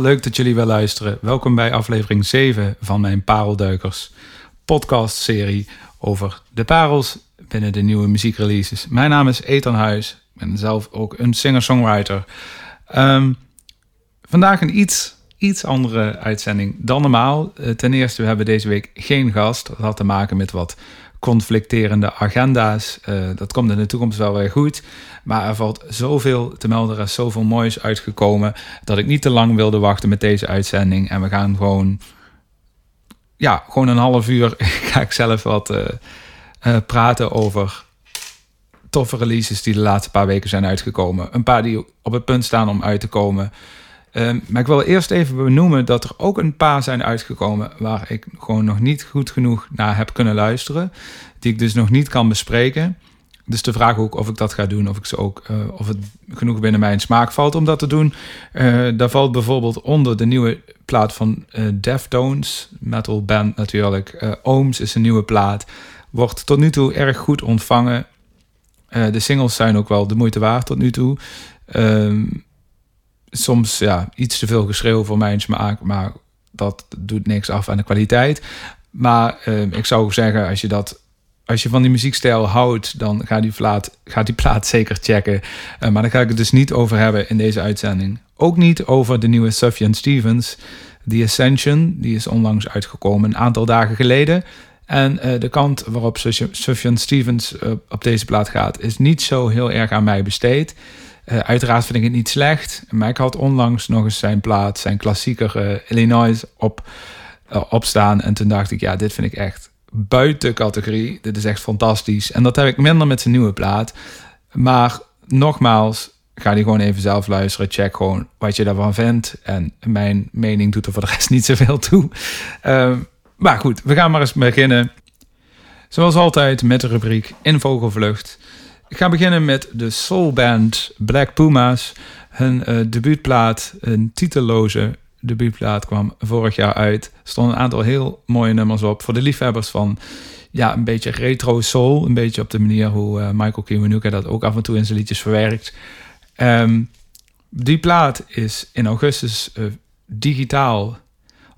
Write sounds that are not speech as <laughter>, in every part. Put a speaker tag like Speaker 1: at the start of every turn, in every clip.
Speaker 1: leuk dat jullie wel luisteren. Welkom bij aflevering 7 van mijn Parelduikers podcast-serie over de parels binnen de nieuwe muziekreleases. Mijn naam is Ethan Huis. Ik ben zelf ook een singer-songwriter. Ehm, vandaag een iets, iets andere uitzending dan normaal. Eh, ten eerste, we hebben deze week geen gast. Dat had te maken met wat conflicterende agenda's. Uh, dat komt in de toekomst wel weer goed. Maar er valt zoveel te melden, er is zoveel moois uitgekomen... dat ik niet te lang wilde wachten met deze uitzending. En we gaan gewoon... Ja, gewoon een half uur <laughs> ga ik zelf wat uh, uh, praten over toffe releases die de laatste paar weken zijn uitgekomen. Een paar die op het punt staan om uit te komen. Um, maar ik wil eerst even benoemen dat er ook een paar zijn uitgekomen waar ik gewoon nog niet goed genoeg naar heb kunnen luisteren. Die ik dus nog niet kan bespreken. Dus de vraag ook of ik dat ga doen, of, ik ze ook, uh, of het genoeg binnen mijn smaak valt om dat te doen. Uh, daar valt bijvoorbeeld onder de nieuwe plaat van uh, Deftones, metal band natuurlijk. Ooms is een nieuwe plaat. Wordt tot nu toe erg goed ontvangen. de singles zijn ook wel de moeite waard tot nu toe. Um, soms ja, iets te veel geschreeuw voor mijn smaak, maar dat doet niks af aan de kwaliteit. Maar uh, ik zou zeggen, als je dat als je van die muziekstijl houdt, dan ga die plaat, ga die plaat <laughs> zeker checken. Uh, maar daar ga ik het dus niet over hebben in deze uitzending. Ook niet over de nieuwe Sufjan Stevens. The Ascension, die is onlangs uitgekomen, een aantal dagen geleden. En uh, de kant waarop Sufjan Stevens uh, op deze plaat gaat, is niet zo heel erg aan mij besteed. Uh, uiteraard vind ik het niet slecht, maar ik had onlangs nog eens zijn plaat, zijn klassieker Illinois, op, opstaan. En toen dacht ik, ja, dit vind ik echt buiten categorie. Dit is echt fantastisch. En dat heb ik minder met zijn nieuwe plaat. Maar nogmaals, ga die gewoon even zelf luisteren. Check gewoon wat je daarvan vindt. En mijn mening doet er voor de rest <laughs> niet zoveel toe. Uh, maar goed, we gaan maar eens beginnen. Zoals altijd met de rubriek In Vogelvlucht. Ik ga beginnen met de soulband Black Pumas. Hun uh, debuutplaat, een titelloze debuutplaat kwam vorig jaar uit. Er stonden een aantal heel mooie nummers op. Voor de liefhebbers van ja, een beetje retro soul. Een beetje op de manier hoe uh, Michael Kiwanuka dat ook af en toe in zijn liedjes verwerkt. Um, die plaat is in augustus uh, digitaal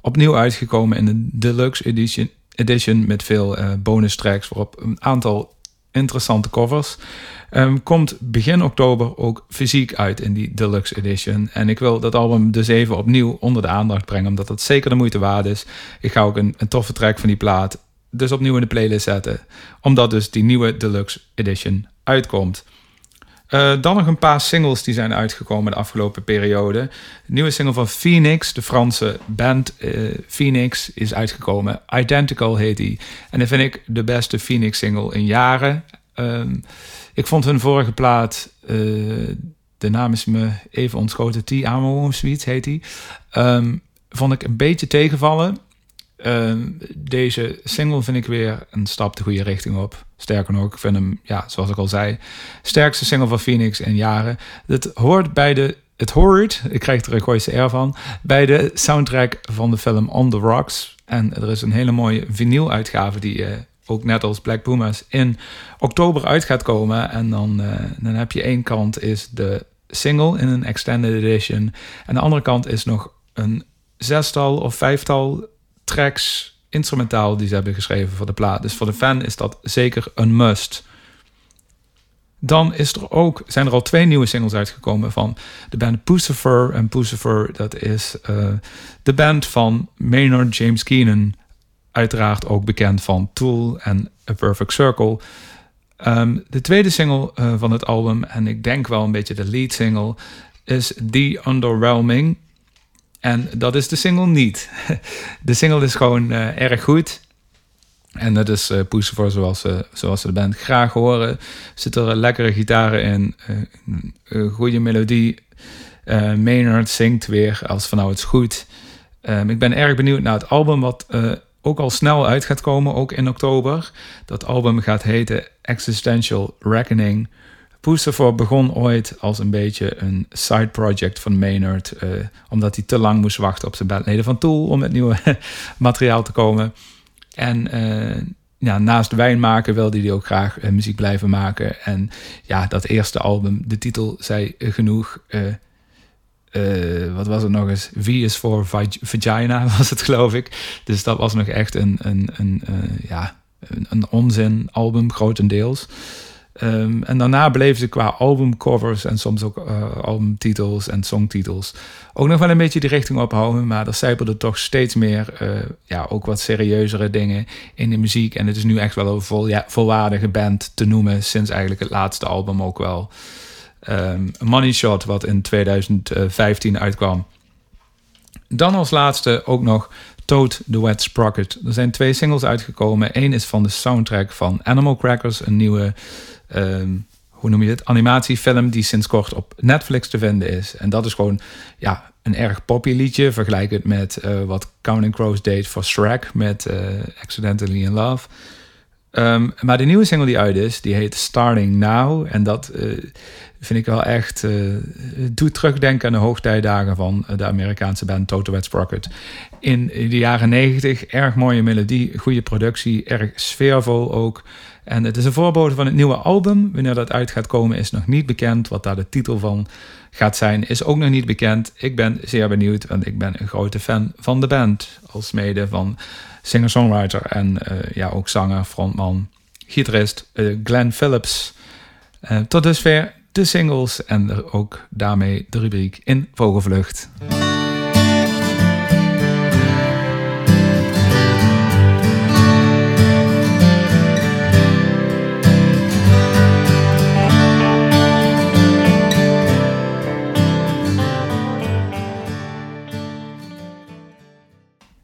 Speaker 1: opnieuw uitgekomen in de deluxe edition, edition met veel bonus tracks waarop een aantal interessante covers. Um, komt begin oktober ook fysiek uit in die deluxe edition. En ik wil dat album dus even opnieuw onder de aandacht brengen, omdat het zeker de moeite waard is. Ik ga ook een, een toffe track van die plaat dus opnieuw in de playlist zetten, omdat dus die nieuwe deluxe edition uitkomt. Uh, dan nog een paar singles die zijn uitgekomen de afgelopen periode. De nieuwe single van Phoenix, de Franse band uh, Phoenix, is uitgekomen. Identical heet die. En dat vind ik de beste Phoenix single in jaren. Um, ik vond hun vorige plaat, uh, de naam is me even ontschoten, T-Amo zoiets heet die. Um, vond ik een beetje tegenvallen. Um, deze single vind ik weer een stap de goede richting op. Sterker nog, ik vind hem, ja, zoals ik al zei, sterkste single van Phoenix in jaren. Het hoort bij de, het hoort, ik krijg er een Gooise R van, bij de soundtrack van de film On the Rocks. En er is een hele mooie vinyl-uitgave die uh, ook net als Black Pumas in oktober uit gaat komen. En dan, uh, dan heb je één kant is de single in een extended edition. En de andere kant is nog een zestal of vijftal tracks instrumentaal die ze hebben geschreven voor de plaat. Dus voor de fan is dat zeker een must. Dan is er ook, zijn er al twee nieuwe singles uitgekomen van de band Pucifer. En Pucifer, dat is uh, de band van Maynard James Keenan. Uiteraard ook bekend van Tool en A Perfect Circle. Um, de tweede single uh, van het album, en ik denk wel een beetje de lead single, is The Underwhelming. En dat is de single niet. <laughs> De single is gewoon uh, erg goed. En dat is uh, voor zoals, uh, zoals ze de graag horen. Zitten er lekkere gitaren in, een goede melodie. Maynard zingt weer als van nou het goed. Um, ik ben erg benieuwd naar het album wat ook al snel uit gaat komen, ook in oktober. Dat album gaat heten Existential Reckoning. Pucifer begon ooit als een beetje een side project van Maynard. Uh, omdat hij te lang moest wachten op zijn bandleden van Tool om met nieuwe <laughs> materiaal te komen. En uh, ja, naast wijn maken wilde hij ook graag uh, muziek blijven maken. En ja, dat eerste album, de titel zei genoeg. wat was het nog eens? V is voor vagina, <laughs> was het geloof ik. Dus dat was nog echt een, een, een, ja, een, een onzin album, grotendeels. Um, en daarna bleven ze qua albumcovers en soms ook uh, albumtitels en songtitels ook nog wel een beetje die richting ophouden. Maar er zijpelde toch steeds meer, uh, ja, ook wat serieuzere dingen in de muziek. En het is nu echt wel een ja, volwaardige band te noemen sinds eigenlijk het laatste album ook wel. Um, Money Shot, wat in 2015 uitkwam. Dan als laatste ook nog Toad the Wet Sprocket. Er zijn twee singles uitgekomen. Eén is van de soundtrack van Animal Crackers, een nieuwe, um, hoe noem je het, animatiefilm die sinds kort op Netflix te vinden is. En dat is gewoon ja, een erg poppy liedje. Vergelijk het met uh, wat Counting Crows deed voor Shrek met uh, Accidentally in Love. Um, maar de nieuwe single die uit is, die heet Starting Now. En dat uh, vind ik wel echt... doet terugdenken aan de hoogtijdagen van de Amerikaanse band Toto Wet Sprocket. In de jaren negentig, erg mooie melodie, goede productie, erg sfeervol ook. En het is een voorbode van het nieuwe album. Wanneer dat uit gaat komen is nog niet bekend. Wat daar de titel van gaat zijn, is ook nog niet bekend. Ik ben zeer benieuwd, want ik ben een grote fan van de band. Als mede van singer-songwriter en uh, ja, ook zanger, frontman, gitarist uh, Glenn Phillips. Uh, tot dusver de singles en ook daarmee de rubriek in Vogelvlucht.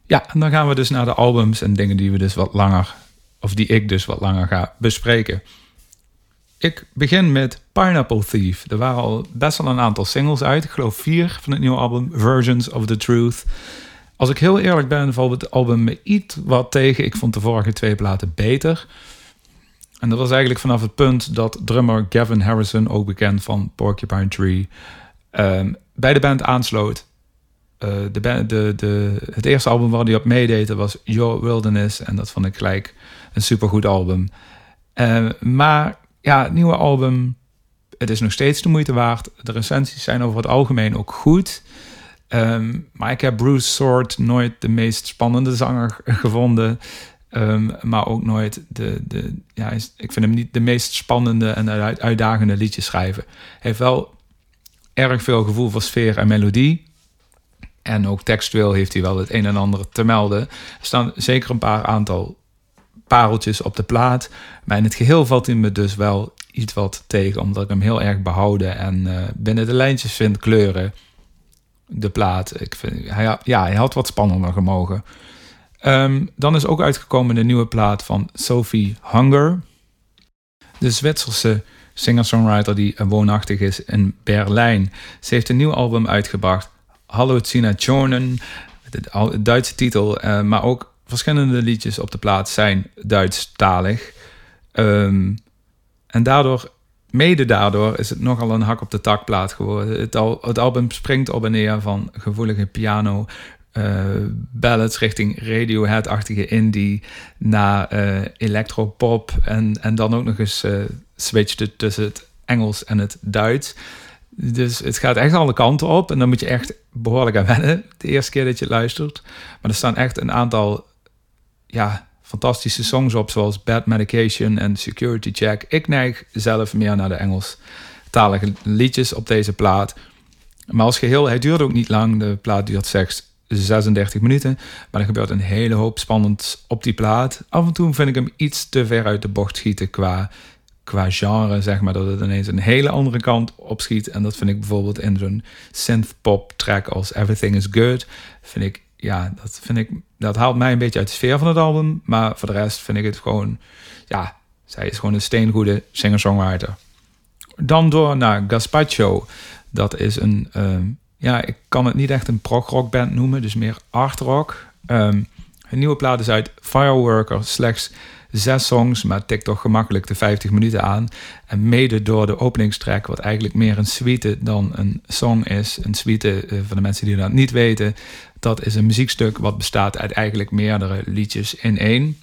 Speaker 1: Ja, en dan gaan we dus naar de albums en dingen die we dus wat langer, of die ik dus wat langer ga bespreken. Ik begin met Pineapple Thief. Er waren al best wel een aantal singles uit. Ik geloof vier van het nieuwe album, Versions of the Truth. Als ik heel eerlijk ben, valt het album me iets wat tegen. Ik vond de vorige twee platen beter. En dat was eigenlijk vanaf het punt dat drummer Gavin Harrison, ook bekend van Porcupine Tree, um, bij de band aansloot. Uh, de, de, de, het eerste album waar hij op meedeed was Your Wilderness. En dat vond ik gelijk een supergoed album. Uh, maar ja, het nieuwe album, het is nog steeds de moeite waard. De recensies zijn over het algemeen ook goed. Um, maar ik heb Bruce Sword nooit de meest spannende zanger <laughs> gevonden. Um, maar ook nooit de, de. Ja, ik vind hem niet de meest spannende en uitdagende liedjes schrijven. Hij heeft wel erg veel gevoel voor sfeer en melodie. En ook textueel heeft hij wel het een en ander te melden. Er staan zeker een paar aantal pareltjes op de plaat. Maar in het geheel valt hij me dus wel iets wat tegen, omdat ik hem heel erg behouden en uh, binnen de lijntjes vind kleuren. De plaat. Ik vind, hij, ja, hij had wat spannender gemogen. Um, dan is ook uitgekomen de nieuwe plaat van Sophie Hunger. De Zwitserse singer-songwriter die woonachtig is in Berlijn. Ze heeft een nieuw album uitgebracht Hallucinationen, de Duitse titel, uh, maar ook verschillende liedjes op de plaat zijn Duits-talig. Um, en daardoor, mede daardoor, is het nogal een hak op de takplaat geworden. Het, al, het album springt op en neer van gevoelige piano, uh, ballads richting Radiohead-achtige indie naar uh, electropop en, en dan ook nog eens uh, switchte tussen het Engels en het Duits. Dus het gaat echt alle kanten op. En dan moet je echt behoorlijk aan wennen. De eerste keer dat je luistert. Maar er staan echt een aantal ja, fantastische songs op. Zoals Bad Medication en Security Check. Ik neig zelf meer naar de Engelstalige liedjes op deze plaat. Maar als geheel, hij duurt ook niet lang. De plaat duurt slechts 36 minuten. Maar er gebeurt een hele hoop spannend op die plaat. Af en toe vind ik hem iets te ver uit de bocht schieten qua qua genre, zeg maar, dat het ineens een hele andere kant opschiet. En dat vind ik bijvoorbeeld in zo'n synth-pop track als Everything is Good. Vind ik, ja, dat vind ik, dat haalt mij een beetje uit de sfeer van het album. Maar voor de rest vind ik het gewoon, ja, zij is gewoon een steengoede singer-songwriter. Dan door naar Gaspacho. Dat is een, uh, ja, ik kan het niet echt een prog-rock band noemen, dus meer art rock. Een nieuwe plaat is uit Fireworker, slechts zes songs, maar tikt toch gemakkelijk de 50 minuten aan. En mede door de openingstrack, wat eigenlijk meer een suite dan een song is. Een suite, uh, voor de mensen die dat niet weten, dat is een muziekstuk wat bestaat uit eigenlijk meerdere liedjes in één.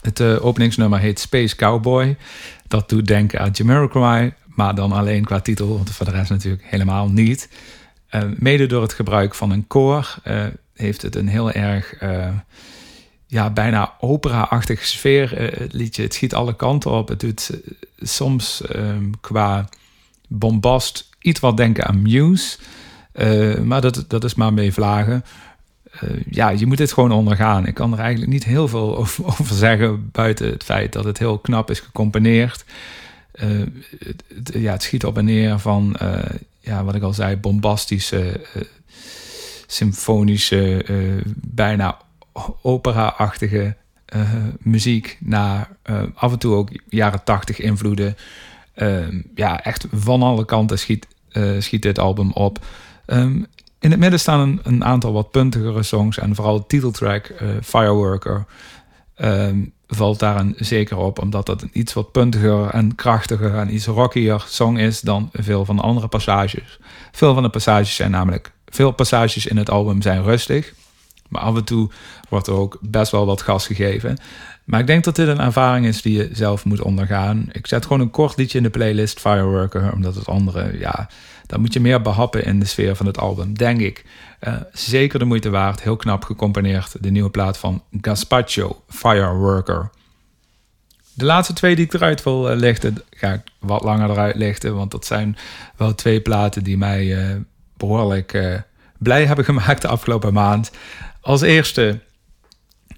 Speaker 1: Het uh, openingsnummer heet Space Cowboy. Dat doet denken aan Jamiroquai, maar dan alleen qua titel, want voor de rest natuurlijk helemaal niet. mede door het gebruik van een koor heeft het een heel erg ja, bijna opera-achtige sfeer, het liedje. Het schiet alle kanten op. Het doet soms ehm, qua bombast iets wat denken aan Muse. maar dat, dat is maar mee vlagen. Ja, je moet dit gewoon ondergaan. Ik kan er eigenlijk niet heel veel <laughs> over, over zeggen, buiten het feit dat het heel knap is gecomponeerd. Het, ja, het schiet op en neer van, ja, wat ik al zei, bombastische, symfonische, bijna opera-achtige muziek naar af en toe ook jaren tachtig invloeden. ja, echt van alle kanten schiet, schiet dit album op. Um, in het midden staan een, een, aantal wat puntigere songs. En vooral de titeltrack Fireworker ehm, valt daar een zeker op. Omdat dat een iets wat puntiger en krachtiger en iets rockier song is dan veel van de andere passages. Veel van de passages zijn namelijk... Veel passages in het album zijn rustig. Maar af en toe wordt er ook best wel wat gas gegeven. Maar ik denk dat dit een ervaring is die je zelf moet ondergaan. Ik zet gewoon een kort liedje in de playlist, Fireworker, omdat het andere, ja, dan moet je meer behappen in de sfeer van het album, denk ik. Uh, zeker de moeite waard, heel knap gecomponeerd, de nieuwe plaat van Gaspacho, Fireworker. De laatste twee die ik eruit wil uh, lichten, ga ik wat langer eruit lichten, want dat zijn wel twee platen die mij uh, behoorlijk blij hebben <laughs> gemaakt de afgelopen maand. Als eerste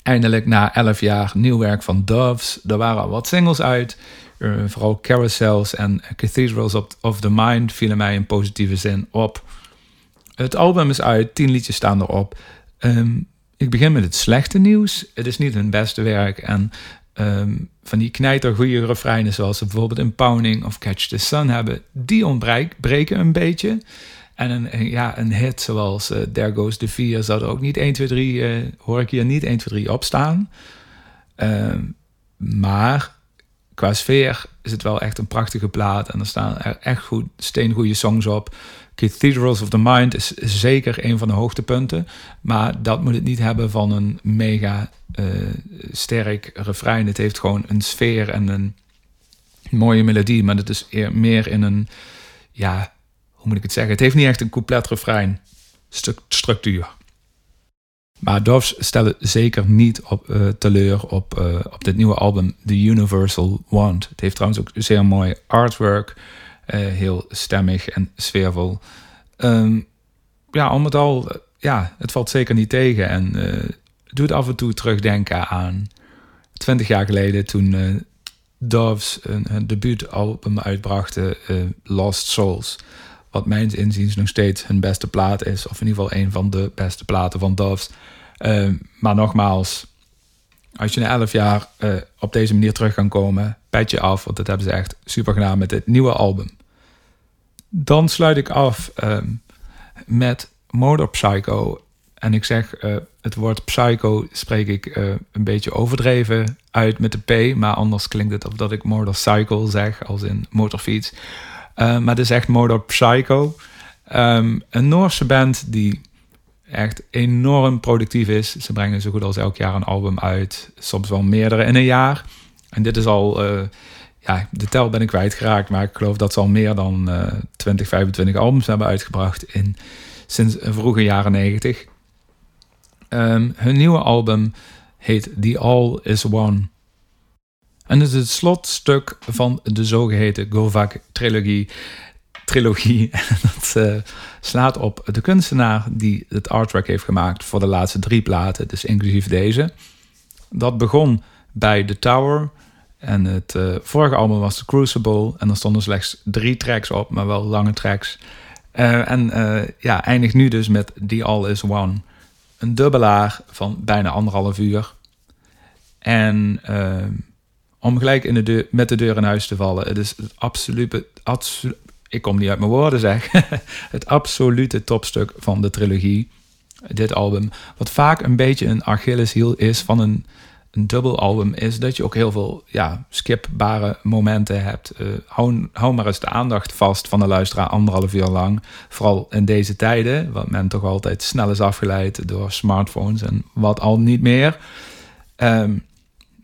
Speaker 1: eindelijk na 11 jaar nieuw werk van Doves. Er waren al wat singles uit. Uh, vooral Carousels en Cathedrals of, the Mind vielen mij in positieve zin op. Het album is uit, 10 liedjes staan erop. Um, ik begin met het slechte nieuws. Het is niet hun beste werk. En um, van die knijtergoeie refreinen zoals ze bijvoorbeeld in Pounding of Catch the Sun hebben, die ontbreken een beetje. En een, ja, een hit zoals uh, There Goes the Fear zou er ook niet 1, 2, 3, uh, hoor ik hier niet 1, 2, 3 op staan. Uh, maar qua sfeer is het wel echt een prachtige plaat. En er staan er echt goed, steengoede songs op. Cathedrals of the Mind is zeker een van de hoogtepunten. Maar dat moet het niet hebben van een mega uh, sterk refrein. Het heeft gewoon een sfeer en een mooie melodie. Maar het is eer, meer in een ja, moet ik het zeggen? Het heeft niet echt een couplet-refrein structuur. Maar Doves stellen zeker niet op, uh, teleur op, uh, op dit nieuwe album The Universal Want. Het heeft trouwens ook zeer mooi artwork. Uh, heel stemmig en sfeervol. Um, ja, al met al, ja, het valt zeker niet tegen. En doet af en toe terugdenken aan 20 jaar geleden toen Doves een, een debuutalbum uitbrachten, Lost Souls wat mijns inziens nog steeds hun beste plaat is. Of in ieder geval een van de beste platen van Doves. Uh, maar nogmaals, als je na 11 jaar uh, op deze manier terug kan komen, pet je af. Want dat hebben ze echt super gedaan met dit nieuwe album. Dan sluit ik af uh, met Motor Psycho. En ik zeg, uh, het woord psycho spreek ik een beetje overdreven uit met de P. Maar anders klinkt het of dat ik motorcycle zeg, als in motorfiets. Uh, maar het is echt Motor Psycho. Um, een Noorse band die echt enorm productief is. Ze brengen zo goed als elk jaar een album uit. Soms wel meerdere in een jaar. En dit is al... Uh, ja, de tel ben ik kwijtgeraakt. Maar ik geloof dat ze al meer dan uh, 20, 25 albums hebben uitgebracht... In, sinds vroege jaren 90. Um, ehm, hun nieuwe album heet The All Is One... En het is het slotstuk van de zogeheten Govak-trilogie. Trilogie. <laughs> dat uh, slaat op de kunstenaar die het artwork heeft gemaakt voor de laatste drie platen, dus inclusief deze. Dat begon bij The Tower. En het uh, vorige album was The Crucible. En er stonden slechts drie tracks op, maar wel lange tracks. Uh, en ja, eindigt nu dus met The All Is One. Een dubbelaar van bijna anderhalf uur. En ehm, om gelijk in de deur, met de deur in huis te vallen. Het is het absolute, absolu, ik kom niet uit mijn woorden zeg, <laughs> het absolute topstuk van de trilogie, dit album. Wat vaak een beetje een Achilleshiel is van een, een dubbel album, is dat je ook heel veel ja, skipbare momenten hebt. Hou, hou maar eens de aandacht vast van de luisteraar anderhalf uur lang. Vooral in deze tijden, wat men toch altijd snel is afgeleid door smartphones en wat al niet meer. Um,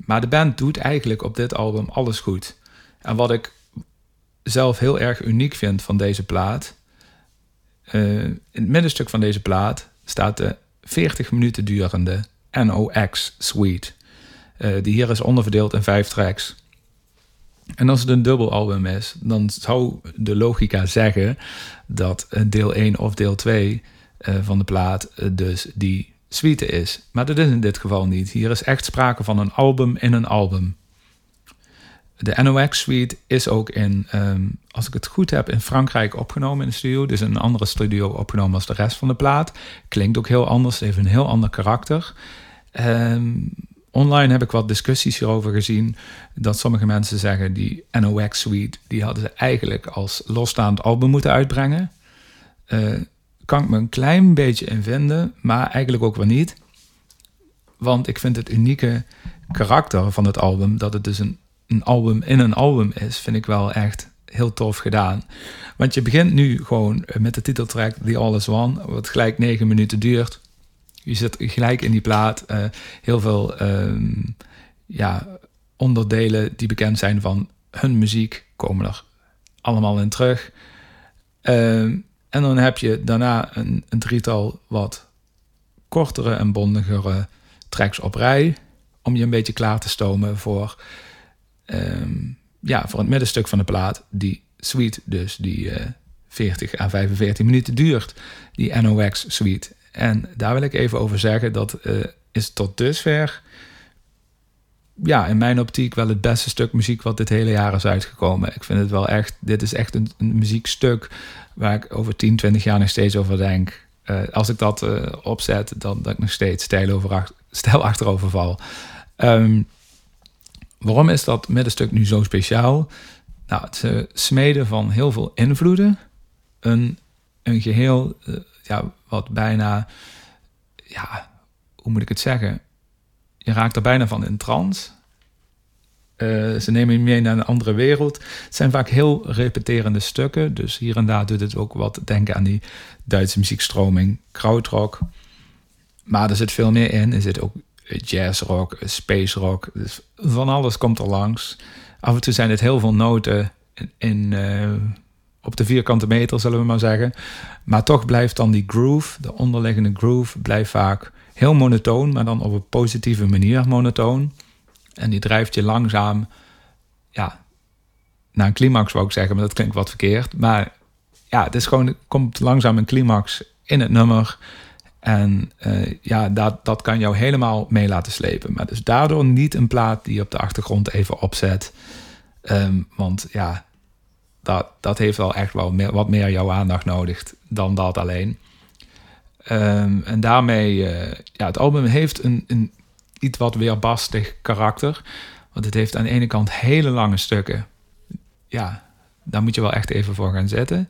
Speaker 1: maar de band doet eigenlijk op dit album alles goed. En wat ik zelf heel erg uniek vind van deze plaat, in het middenstuk van deze plaat staat de 40 minuten durende NOX Suite. die hier is onderverdeeld in vijf tracks. En als het een dubbelalbum is, dan zou de logica zeggen dat deel 1 of deel 2 van de plaat dus die suite is. Maar dat is in dit geval niet. Hier is echt sprake van een album in een album. De NOX Suite is ook in, ehm, als ik het goed heb, in Frankrijk opgenomen in de studio. Dus in een andere studio opgenomen als de rest van de plaat. Klinkt ook heel anders, heeft een heel ander karakter. Ehm, online heb ik wat discussies hierover gezien. Dat sommige mensen zeggen die NOX Suite, die hadden ze eigenlijk als losstaand album moeten uitbrengen. Uh, kan ik me een klein beetje in vinden, maar eigenlijk ook weer niet. Want ik vind het unieke karakter van het album, dat het dus een, een album in een album is, vind ik wel echt heel tof gedaan. Want je begint nu gewoon met de titeltrack The All Is One, wat gelijk negen minuten duurt. Je zit gelijk in die plaat. Uh, heel veel ehm, ja, onderdelen die bekend zijn van hun muziek komen er allemaal in terug. Uh, en dan heb je daarna een, een drietal wat kortere en bondigere tracks op rij. Om je een beetje klaar te stomen voor, ehm, ja, voor het middenstuk van de plaat. Die suite dus, die uh, 40 à 45 minuten duurt. Die NOX suite. En daar wil ik even over zeggen. Dat uh, is tot dusver ja, in mijn optiek wel het beste stuk muziek wat dit hele jaar is uitgekomen. Ik vind het wel echt, dit is echt een muziekstuk waar ik over 10, 20 jaar nog steeds over denk. Uh, als ik dat uh, opzet, dan dat ik nog steeds stijl, over, stijl achterover. Um, waarom is dat middenstuk nu zo speciaal? Nou, het uh, smeden van heel veel invloeden. Een, een geheel ja, wat bijna, ja, hoe moet ik het zeggen? Je raakt er bijna van in trance. Uh, ze nemen je mee naar een andere wereld. Het zijn vaak heel repeterende stukken. Dus hier en daar doet het ook wat denken aan die Duitse muziekstroming, krautrock. Maar er zit veel meer in. Er zit ook jazzrock, space rock. Dus van alles komt er langs. Af en toe zijn het heel veel noten in, op de vierkante meter, zullen we maar zeggen. Maar toch blijft dan die groove, de onderliggende groove, blijft vaak heel monotoon, maar dan op een positieve manier monotoon. En die drijft je langzaam, ja, naar een climax wou ik zeggen, maar dat klinkt wat verkeerd. Maar ja, het is gewoon, komt langzaam een climax in het nummer. En uh, ja, dat, dat kan jou helemaal mee laten slepen. Maar dus daardoor niet een plaat die je op de achtergrond even opzet. Um, want ja, dat, dat heeft wel echt wel meer, wat meer jouw aandacht nodig dan dat alleen. Um, en daarmee, uh, ja, het album heeft een, een iets wat weerbastig karakter. Want het heeft aan de ene kant hele lange stukken. Ja, daar moet je wel echt even voor gaan zetten.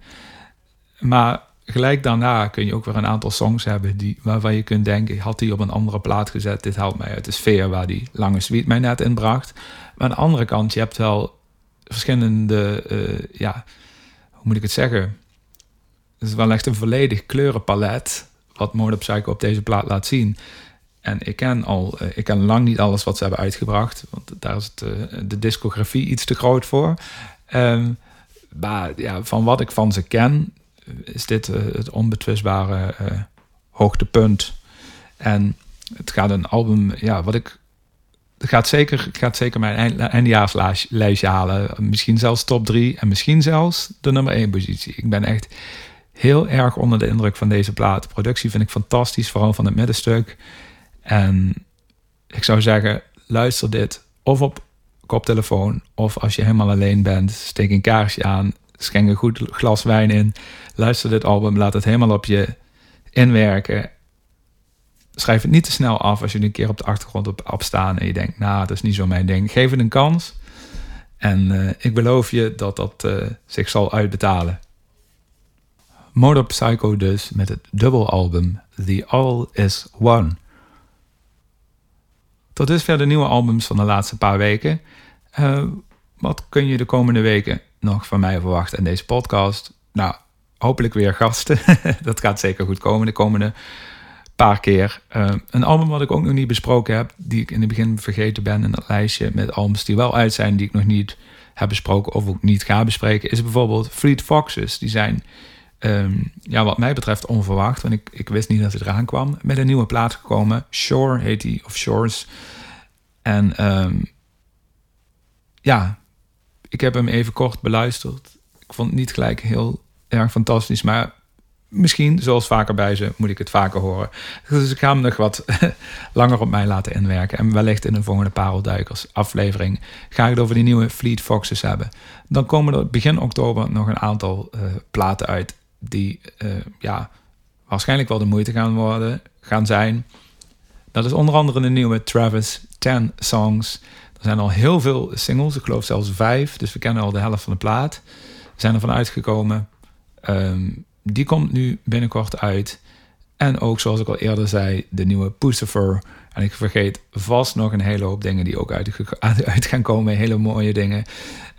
Speaker 1: Maar gelijk daarna kun je ook weer een aantal songs hebben die, waarvan je kunt denken: had die op een andere plaat gezet? Dit haalt mij uit de sfeer waar die lange suite mij net in bracht. Maar aan de andere kant, je hebt wel verschillende, uh, ja, hoe moet ik het zeggen? Het is wel echt een volledig kleurenpalet wat Mode Psycho op deze plaat laat zien. En ik ken al, uh, ik ken lang niet alles wat ze hebben uitgebracht, want daar is het, uh, de discografie iets te groot voor. Um, maar ja, van wat ik van ze ken, is dit het onbetwistbare hoogtepunt. En het gaat een album, ja, wat ik. Het gaat zeker, het gaat zeker mijn eindjaarslijstje halen. Misschien zelfs top 3 en misschien zelfs de nummer 1 positie. Ik ben echt heel erg onder de indruk van deze plaat. Productie vind ik fantastisch, vooral van het middenstuk. En ik zou zeggen, luister dit of op koptelefoon of als je helemaal alleen bent, steek een kaarsje aan, schenk een goed glas wijn in, luister dit album, laat het helemaal op je inwerken. Schrijf het niet te snel af als je een keer op de achtergrond op, staan en je denkt, nou, dat is niet zo mijn ding. Geef het een kans. En uh, ik beloof je dat dat uh, zich zal uitbetalen. Motor Psycho dus met het dubbelalbum The All Is One. Tot dusver de nieuwe albums van de laatste paar weken. Uh, wat kun je de komende weken nog van mij verwachten in deze podcast? Nou, hopelijk weer gasten. <laughs> dat gaat zeker goed komen de komende paar keer. Uh, een album wat ik ook nog niet besproken heb, die ik in het begin vergeten ben in dat lijstje met albums die wel uit zijn, die ik nog niet heb besproken of ook niet ga bespreken, is bijvoorbeeld Fleet Foxes. Die zijn ehm, ja, wat mij betreft onverwacht. Want ik, ik wist niet dat hij eraan kwam. Met een nieuwe plaat gekomen. Shore heet hij, of Shores. En ehm, ja, ik heb hem even kort beluisterd. Ik vond het niet gelijk heel erg fantastisch. Maar misschien, zoals vaker bij ze, moet ik het vaker horen. Dus ik ga hem nog wat <laughs> langer op mij laten inwerken. En wellicht in een volgende Parelduikers aflevering ga ik het over die nieuwe Fleet Foxes hebben. Dan komen er begin oktober nog een aantal uh, platen uit die uh, ja, waarschijnlijk wel de moeite gaan worden, gaan zijn. Dat is onder andere de nieuwe Travis 10 Songs. Er zijn al heel veel singles, ik geloof zelfs vijf. Dus we kennen al de helft van de plaat. We zijn ervan uitgekomen. Um, die komt nu binnenkort uit. En ook, zoals ik al eerder zei, de nieuwe Pucifer. En ik vergeet vast nog een hele hoop dingen die ook uit, uit gaan komen. Hele mooie dingen.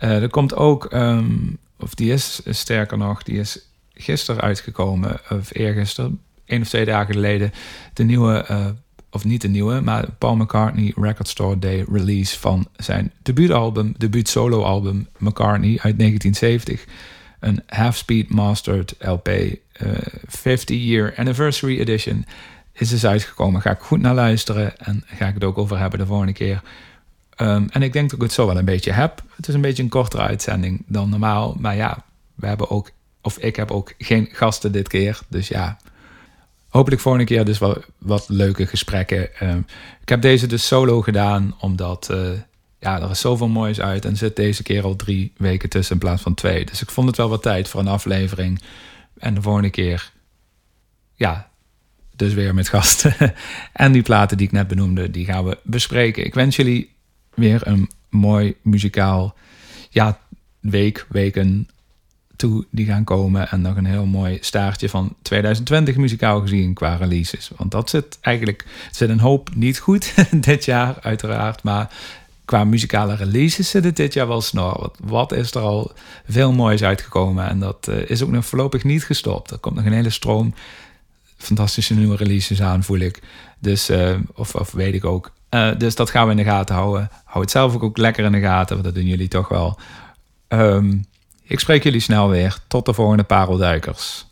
Speaker 1: Uh, er komt ook, um, of die is sterker nog, die is gisteren uitgekomen, of eergisteren, één of twee dagen geleden, de nieuwe, uh, of niet de nieuwe, maar Paul McCartney Record Store Day release van zijn debuutalbum, debuut solo album McCartney uit 1970 een half-speed mastered LP, uh, 50 Year Anniversary Edition, is dus uitgekomen. Ga ik goed naar luisteren en ga ik het ook over hebben de volgende keer. Um, en ik denk dat ik het zo wel een beetje heb. Het is een beetje een kortere uitzending dan normaal. Maar ja, we hebben ook, of ik heb ook geen gasten dit keer. Dus ja, hopelijk volgende keer dus wel wat leuke gesprekken. Um, ik heb deze dus solo gedaan, omdat uh, ja, er is zoveel moois uit. En zit deze keer al drie weken tussen in plaats van twee. Dus ik vond het wel wat tijd voor een aflevering. En de volgende keer, ja, dus weer met gasten. <laughs> en die platen die ik net benoemde, die gaan we bespreken. Ik wens jullie weer een mooi muzikaal ja, week, weken toe die gaan komen. En nog een heel mooi staartje van 2020 muzikaal gezien qua releases. Want dat zit eigenlijk, zit een hoop niet goed <laughs> dit jaar uiteraard. Maar qua muzikale releases zit het dit jaar wel snor. Wat, is er al veel moois uitgekomen. En dat uh, is ook nog voorlopig niet gestopt. Er komt nog een hele stroom fantastische nieuwe releases aan, voel ik. Dus, uh, of, of weet ik ook. Uh, dus dat gaan we in de gaten houden. Hou het zelf ook, ook lekker in de gaten, want dat doen jullie toch wel. Um, ik spreek jullie snel weer. Tot de volgende Parelduikers.